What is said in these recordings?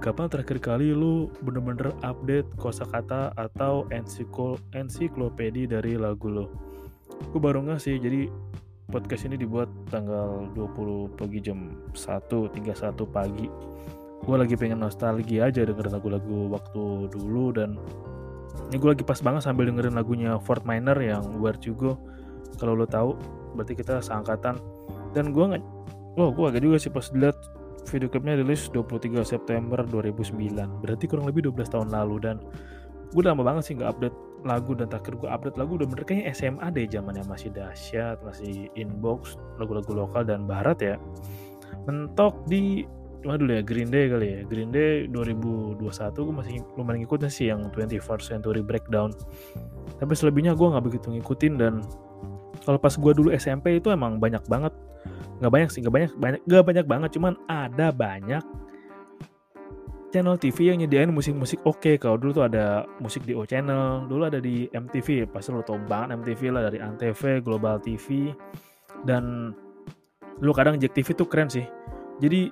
Kapan terakhir kali lu bener-bener update kosakata atau ensiklo ensiklopedi dari lagu lo? Gue baru nggak sih, jadi podcast ini dibuat tanggal 20 pagi jam 1, 31 pagi. Gue lagi pengen nostalgia aja denger lagu-lagu waktu dulu dan ini gue lagi pas banget sambil dengerin lagunya Fort Minor yang to Go. Kalau lo tahu, berarti kita seangkatan. Dan gue nggak, wah gue agak juga sih pas lihat video klipnya rilis 23 September 2009. Berarti kurang lebih 12 tahun lalu dan gue lama banget sih nggak update lagu dan terakhir gue update lagu udah bener. Kayaknya SMA deh zamannya masih dahsyat masih inbox lagu-lagu lokal dan barat ya. Mentok di mana dulu ya Green Day kali ya. Green Day 2021 gue masih lumayan ngikutin sih yang 21st Century Breakdown. Tapi selebihnya gue nggak begitu ngikutin dan kalau pas gue dulu SMP itu emang banyak banget nggak banyak sih nggak banyak banyak nggak banyak banget cuman ada banyak channel TV yang nyediain musik-musik oke okay. kalau dulu tuh ada musik di O Channel dulu ada di MTV pasti lo tau banget MTV lah dari Antv Global TV dan dulu kadang Jack TV tuh keren sih jadi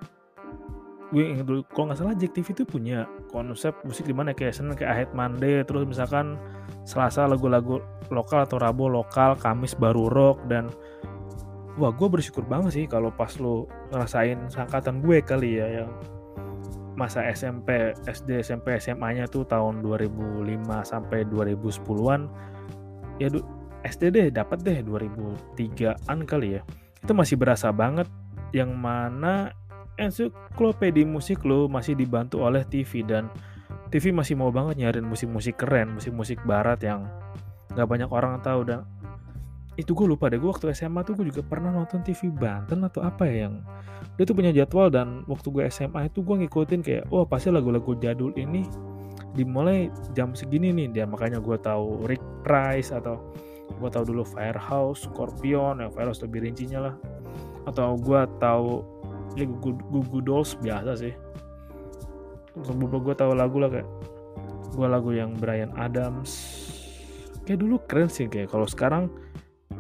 gue ingat dulu kalau nggak salah Jack TV tuh punya konsep musik di mana kayak Senin kayak Ahead Monday terus misalkan Selasa lagu-lagu lokal atau Rabu lokal Kamis baru rock dan wah gue bersyukur banget sih kalau pas lo ngerasain sangkatan gue kali ya yang masa SMP, SD, SMP, SMA-nya tuh tahun 2005 sampai 2010-an. Ya SD deh dapat deh 2003-an kali ya. Itu masih berasa banget yang mana ensiklopedi musik lo masih dibantu oleh TV dan TV masih mau banget nyariin musik-musik keren, musik-musik barat yang gak banyak orang tahu dan itu gue lupa deh gue waktu SMA tuh gue juga pernah nonton TV Banten atau apa ya yang dia tuh punya jadwal dan waktu gue SMA itu gue ngikutin kayak wah pasti lagu-lagu jadul ini dimulai jam segini nih. Dia makanya gue tahu Rick Price atau gue tahu dulu Firehouse Scorpion ya Firehouse lebih rincinya lah. Atau gue tahu ya Gugu Dolls biasa sih. Sebelum gue tahu lagu lah kayak gue lagu yang Brian Adams. Kayak dulu keren sih kayak kalau sekarang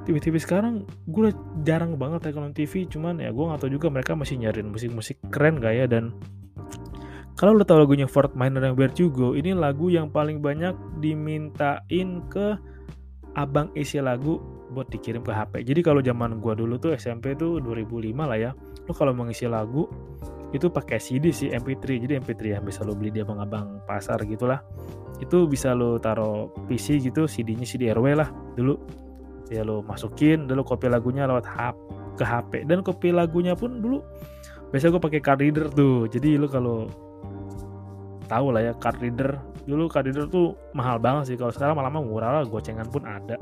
TV-TV sekarang gue jarang banget ya kalau TV cuman ya gue gak tau juga mereka masih nyariin musik-musik keren gak ya dan kalau lo tau lagunya Fort Minor yang Where Go ini lagu yang paling banyak dimintain ke abang isi lagu buat dikirim ke HP jadi kalau zaman gue dulu tuh SMP tuh 2005 lah ya lo kalau mengisi lagu itu pakai CD sih MP3 jadi MP3 yang bisa lo beli di abang-abang pasar gitulah. Itu bisa lo taruh PC gitu CD-nya CD RW lah dulu ya lo masukin dulu copy lagunya lewat HP ke HP dan copy lagunya pun dulu biasa gue pakai card reader tuh. Jadi lo kalau tahu lah ya card reader. Dulu card reader tuh mahal banget sih. Kalau sekarang malah murah lah gocengan pun ada.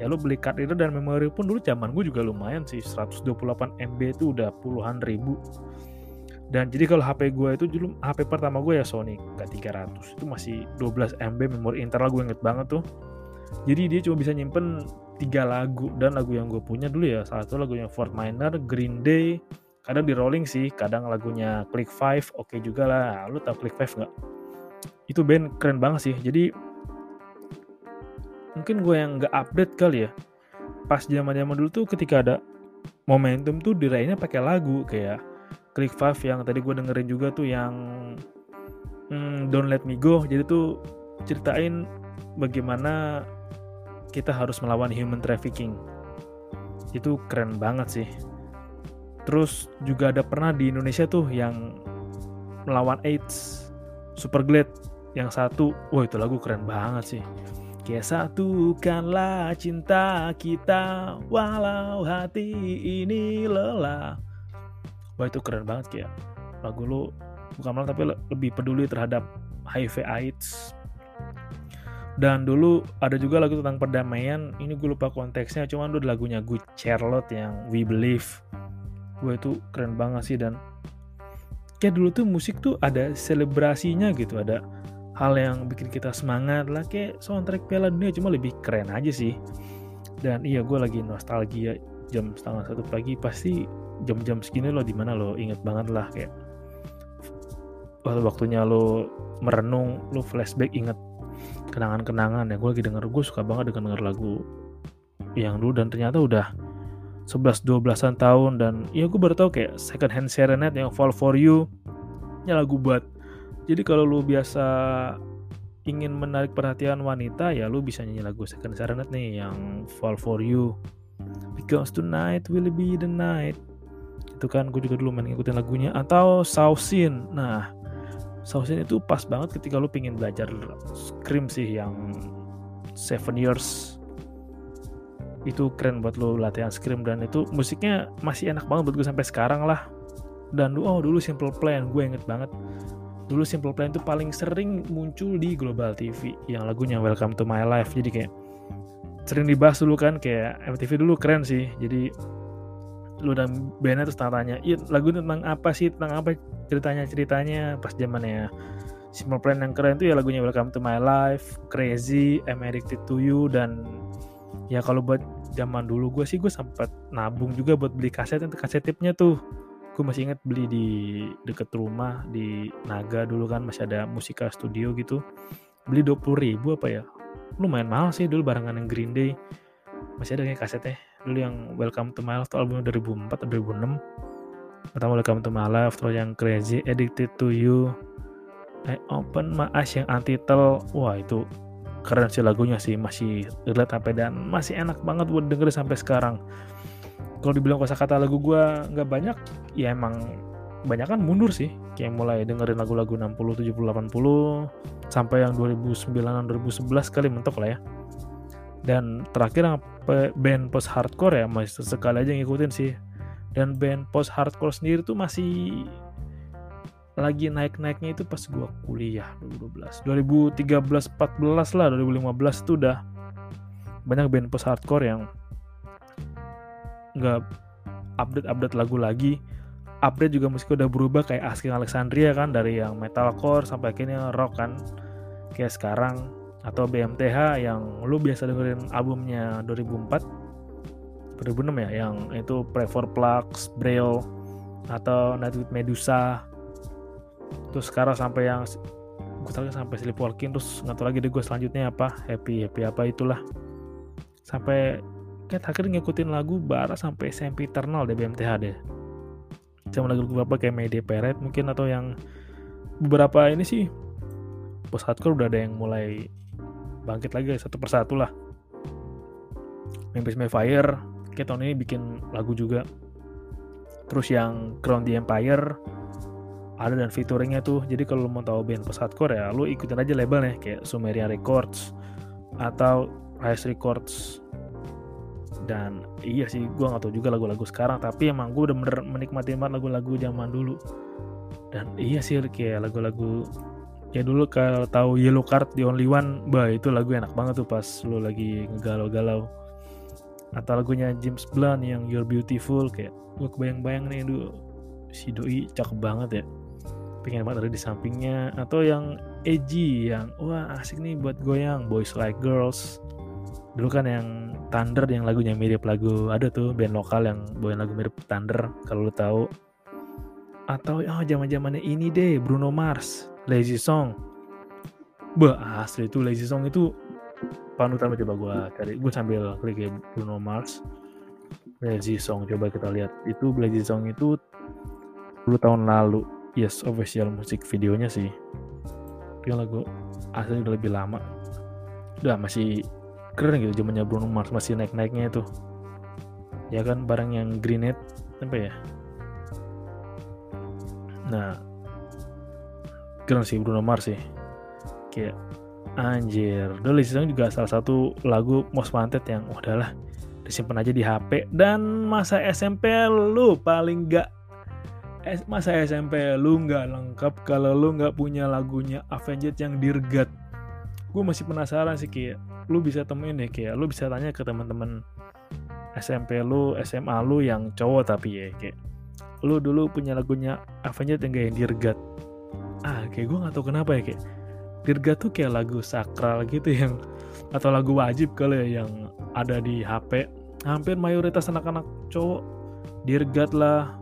Ya lo beli card reader dan memori pun dulu zaman gue juga lumayan sih. 128 MB itu udah puluhan ribu. Dan jadi kalau HP gue itu dulu HP pertama gue ya Sony K300 itu masih 12 MB memori internal gue inget banget tuh jadi dia cuma bisa nyimpen tiga lagu dan lagu yang gue punya dulu ya salah satu lagunya Fort Minor, Green Day, kadang di Rolling sih, kadang lagunya Click Five, oke okay juga lah. Lu tau Click Five nggak? Itu band keren banget sih. Jadi mungkin gue yang nggak update kali ya. Pas zaman zaman dulu tuh ketika ada momentum tuh diraihnya pakai lagu kayak Click Five yang tadi gue dengerin juga tuh yang hmm, Don't Let Me Go. Jadi tuh ceritain bagaimana kita harus melawan human trafficking. Itu keren banget sih. terus juga ada pernah di Indonesia tuh yang melawan AIDS Super Glad yang satu wah itu lagu keren banget sih kayak satukanlah cinta kita walau hati ini lelah wah itu keren banget kayak lagu lu bukan malah tapi lebih peduli terhadap HIV AIDS dan dulu ada juga lagu tentang perdamaian ini gue lupa konteksnya cuman dulu lagunya Good Charlotte yang We Believe. Gue itu keren banget sih dan kayak dulu tuh musik tuh ada selebrasinya gitu ada hal yang bikin kita semangat lah kayak soundtrack Piala Dunia cuma lebih keren aja sih. Dan iya gue lagi nostalgia jam setengah satu pagi pasti jam-jam segini lo di mana lo inget banget lah kayak waktunya lo merenung lo flashback inget kenangan-kenangan. Ya gue lagi denger gue suka banget denger, denger lagu yang dulu dan ternyata udah 11-12an tahun dan ya gue baru tau kayak second hand serenade yang fall for you ya lagu buat. Jadi kalau lu biasa ingin menarik perhatian wanita ya lu bisa nyanyi lagu second serenade nih yang fall for you. Because tonight will be the night. Itu kan gue juga dulu main ngikutin lagunya. Atau Sausin nah Sausin itu pas banget ketika lu pengen belajar scream sih yang seven years. Itu keren buat lu latihan scream dan itu musiknya masih enak banget buat gue sampai sekarang lah. Dan oh dulu Simple Plan gue inget banget. Dulu Simple Plan itu paling sering muncul di Global TV yang lagunya Welcome to My Life. Jadi kayak sering dibahas dulu kan kayak MTV dulu keren sih. Jadi lu dan bandnya terus tanya iya lagu tentang apa sih? Tentang apa? Ceritanya ceritanya pas zamannya Simple Plan yang keren tuh ya lagunya Welcome to My Life, Crazy, I'm Addicted to You dan ya kalau buat zaman dulu gue sih gue sempat nabung juga buat beli kaset itu kaset tipnya tuh. Gue masih inget beli di deket rumah di Naga dulu kan masih ada musika studio gitu. Beli 20 ribu apa ya? Lumayan mahal sih dulu barengan yang Green Day. Masih ada kayak kasetnya dulu yang Welcome to My Life tuh albumnya 2004 atau 2006 pertama Welcome to My Life terus yang Crazy Addicted to You. I Open My Eyes yang Antitel wah itu keren sih lagunya sih masih relate sampai dan masih enak banget buat denger sampai sekarang. Kalau dibilang kata lagu gue nggak banyak ya emang banyak kan mundur sih kayak mulai dengerin lagu-lagu 60, 70, 80 sampai yang 2009 2011 kali mentok lah ya dan terakhir band post hardcore ya masih sekali aja ngikutin sih. Dan band post hardcore sendiri tuh masih lagi naik-naiknya itu pas gua kuliah 2012 2013 14 lah 2015 tuh udah banyak band post hardcore yang nggak update-update lagu lagi. Update juga musik udah berubah kayak Asking Alexandria kan dari yang metalcore sampai akhirnya rock kan kayak sekarang atau BMTH yang lu biasa dengerin albumnya 2004 2006 ya yang itu Pray for Plugs, Braille atau Night Medusa. Terus sekarang sampai yang gue tahu sampai Sleepwalking terus nggak tahu lagi deh gue selanjutnya apa happy happy apa itulah. Sampai kayak terakhir ngikutin lagu bara sampai SMP Eternal deh BMTH deh. Sama lagu beberapa kayak Mayday Parade mungkin atau yang beberapa ini sih post hardcore udah ada yang mulai bangkit lagi satu persatu lah. Memphis Mayfire kayak tahun ini bikin lagu juga. Terus yang Crown the Empire ada dan featuringnya tuh. Jadi kalau mau tahu band post hardcore ya lu ikutin aja labelnya kayak Sumerian Records atau Rise Records. Dan iya sih gue gak tau juga lagu-lagu sekarang tapi emang gue udah bener menikmati banget lagu-lagu zaman dulu. Dan iya sih kayak lagu-lagu ya dulu kalau tahu Yellow Card di Only One bah itu lagu enak banget tuh pas lo lagi ngegalau-galau. Atau lagunya James Blunt yang You're Beautiful kayak gue kebayang-bayang nih dulu si doi cakep banget ya. Pengen banget ada di sampingnya. Atau yang edgy yang wah asik nih buat goyang Boys Like Girls. Dulu kan yang Thunder yang lagunya mirip lagu ada tuh band lokal yang bawain lagu mirip Thunder kalau lo tahu. Atau oh zaman zamannya ini deh Bruno Mars Lazy Song. Bah asli itu Lazy Song itu panutan coba gue cari. Gue sambil klik ya Bruno Mars. Lazy Song coba kita lihat. Itu Lazy Song itu 10 tahun lalu. Yes official musik videonya sih. Tapi lagu asli udah lebih lama. Udah masih keren gitu zamannya Bruno Mars masih naik-naiknya itu. Ya kan barang yang Greenet apa ya? Nah keren sih Bruno Mars sih. Kayak anjir. Dulu juga salah satu lagu most wanted yang udahlah disimpan aja di HP dan masa SMP lu paling gak masa SMP lu nggak lengkap kalau lu nggak punya lagunya Avenged yang Dirgat. Gue masih penasaran sih kayak lu bisa temuin deh kayak lu bisa tanya ke teman-teman SMP lu SMA lu yang cowok tapi ya kayak lu dulu punya lagunya Avenged yang gak yang Dirgat ah kayak gue nggak tahu kenapa ya kayak Dirgat tuh kayak lagu sakral gitu yang atau lagu wajib kali ya yang ada di HP hampir mayoritas anak-anak cowok Dirgat lah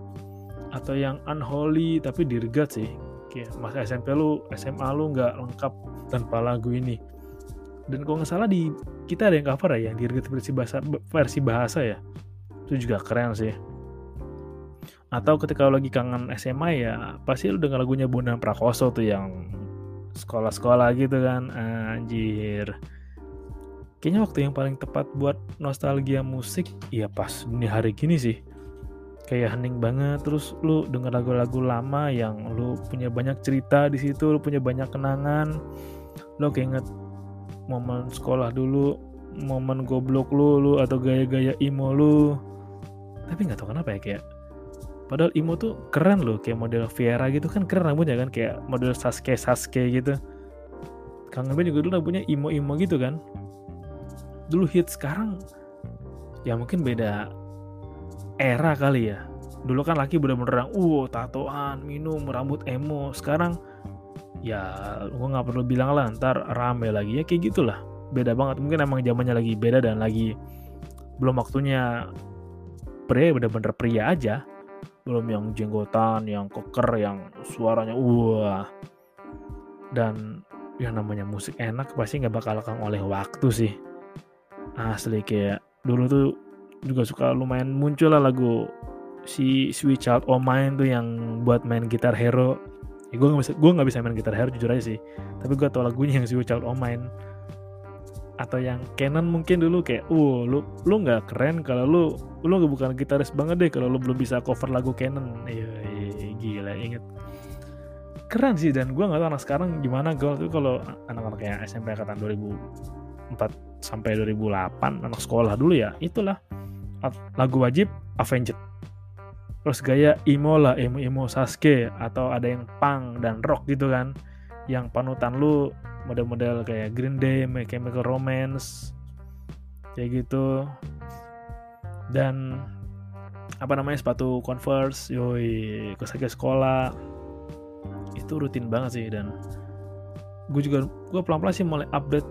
atau yang unholy tapi dirgat sih. Kayak masa SMP lu SMA lu nggak lengkap tanpa lagu ini. Dan kalau nggak salah di kita ada yang cover ya yang dirgat versi bahasa versi bahasa ya. Itu juga keren sih atau ketika lu lagi kangen SMA ya pasti lu denger lagunya Bondan Prakoso tuh yang sekolah-sekolah gitu kan. Anjir. Kayaknya waktu yang paling tepat buat nostalgia musik ya pas di hari gini sih. Kayak hening banget terus lu denger lagu-lagu lama yang lu punya banyak cerita di situ lu punya banyak kenangan. Lu keinget momen sekolah dulu momen goblok lu lu atau gaya-gaya imo lu tapi nggak tahu kenapa ya kayak padahal imo tuh keren loh kayak model Viera gitu kan keren rambutnya kan kayak model Sasuke Sasuke gitu. Kangen Ben juga dulu rambutnya imo-imo gitu kan. Dulu hit sekarang ya mungkin beda era kali ya. Dulu kan laki bener-bener uh tatoan minum rambut emo. Sekarang ya gue nggak perlu bilang lah ntar rame lagi ya kayak gitulah. Beda banget mungkin emang zamannya lagi beda dan lagi belum waktunya pria bener-bener pria aja belum yang jenggotan yang koker yang suaranya wah. Dan yang namanya musik enak pasti nggak bakal lekang oleh waktu sih. Asli kayak dulu tuh juga suka lumayan muncul lah lagu si Sweet Child O' Mine tuh yang buat main gitar hero. Ya, gue nggak bisa gue nggak bisa main gitar hero jujur aja sih. Tapi gue tau lagunya yang Sweet Child O' Mine atau yang Canon mungkin dulu kayak uh lu lu nggak keren kalau lu lu gak bukan gitaris banget deh kalau lu belum bisa cover lagu Canon. Iya, iya gila inget keren sih dan gue nggak tahu anak sekarang gimana gue tuh kalau anak-anak yang SMP angkatan 2004 sampai 2008 anak sekolah dulu ya itulah. Lagu wajib Avenged. Terus gaya emo lah emo emo Sasuke atau ada yang punk dan rock gitu kan. Yang panutan lu model-model kayak Green Day, My Chemical Romance kayak gitu. Dan apa namanya sepatu Converse yoi ke sekolah. Itu rutin banget sih dan gue juga gue pelan-pelan sih mulai update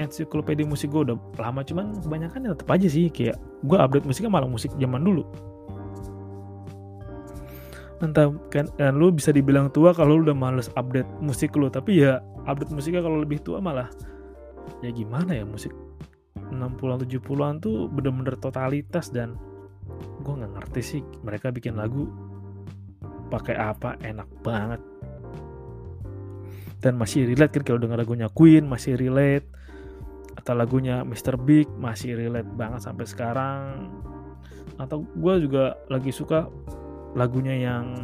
ensiklopedia musik gue udah lama cuman kebanyakan ya tetap aja sih kayak gue update musiknya malah musik zaman dulu. Entah kan dan lu bisa dibilang tua kalau lu udah males update musik lu tapi ya update musiknya kalau lebih tua malah ya gimana ya musik 60-an 70-an tuh bener-bener totalitas dan gue nggak ngerti sih mereka bikin lagu pakai apa enak banget. Dan masih relate kan kalau denger lagunya Queen masih relate. Atau lagunya Mr. Big masih relate banget sampai sekarang. Atau gue juga lagi suka lagunya yang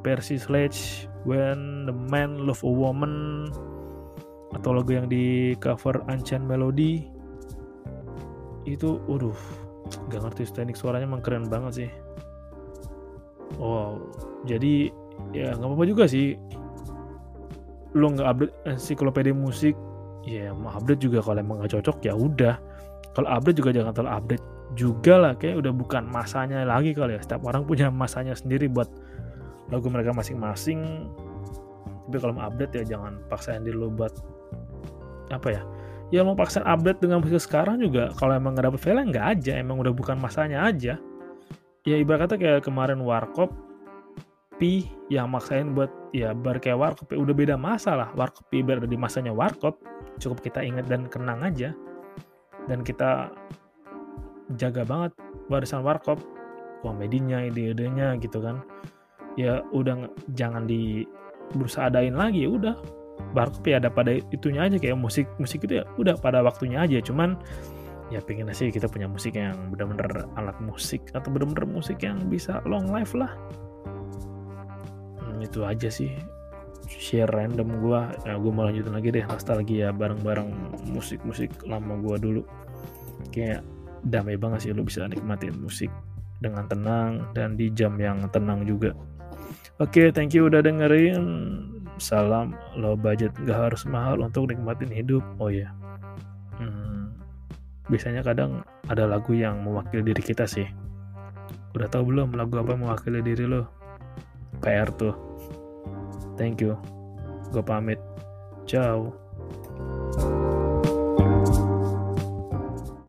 Percy Sledge When the Man Love a Woman atau lagu yang di cover Ancient Melody. Itu waduh gak ngerti teknik suaranya emang keren banget sih. Wow jadi ya nggak apa-apa juga sih. Lo nggak update ensiklopedia musik ya mau update juga kalau emang nggak cocok ya udah. Kalau update juga jangan terlalu update juga lah kayak udah bukan masanya lagi kali ya. Setiap orang punya masanya sendiri buat lagu mereka masing-masing. Tapi kalau mau update ya jangan paksain diri lo buat apa ya ya mau paksain update dengan musik sekarang juga kalau emang nggak dapet file nggak aja emang udah bukan masanya aja. Ya ibaratnya kayak kemarin warkop Pi yang maksain buat ya bar kayak warkop ya udah beda masa lah. Warkop berada di masanya warkop cukup kita ingat dan kenang aja. Dan kita jaga banget warisan warkop komedinya ide-idenya gitu kan. Ya udah jangan di berusaha adain lagi ya udah warkop ya ada pada itunya aja kayak musik musik itu ya udah pada waktunya aja. Cuman ya pengen sih kita punya musik yang bener-bener alat musik atau bener-bener musik yang bisa long life lah. Hmm, itu aja sih. Share random gue ya gue mau lanjutin lagi deh nostalgia bareng-bareng musik-musik lama gue dulu. Kayak damai banget sih lo bisa nikmatin musik dengan tenang dan di jam yang tenang juga. Oke okay, thank you udah dengerin salam low budget gak harus mahal untuk nikmatin hidup. Oh ya yeah. hmm, biasanya kadang ada lagu yang mewakili diri kita sih. Udah tahu belum lagu apa mewakili diri lo? PR tuh. Thank you. Gue pamit. Ciao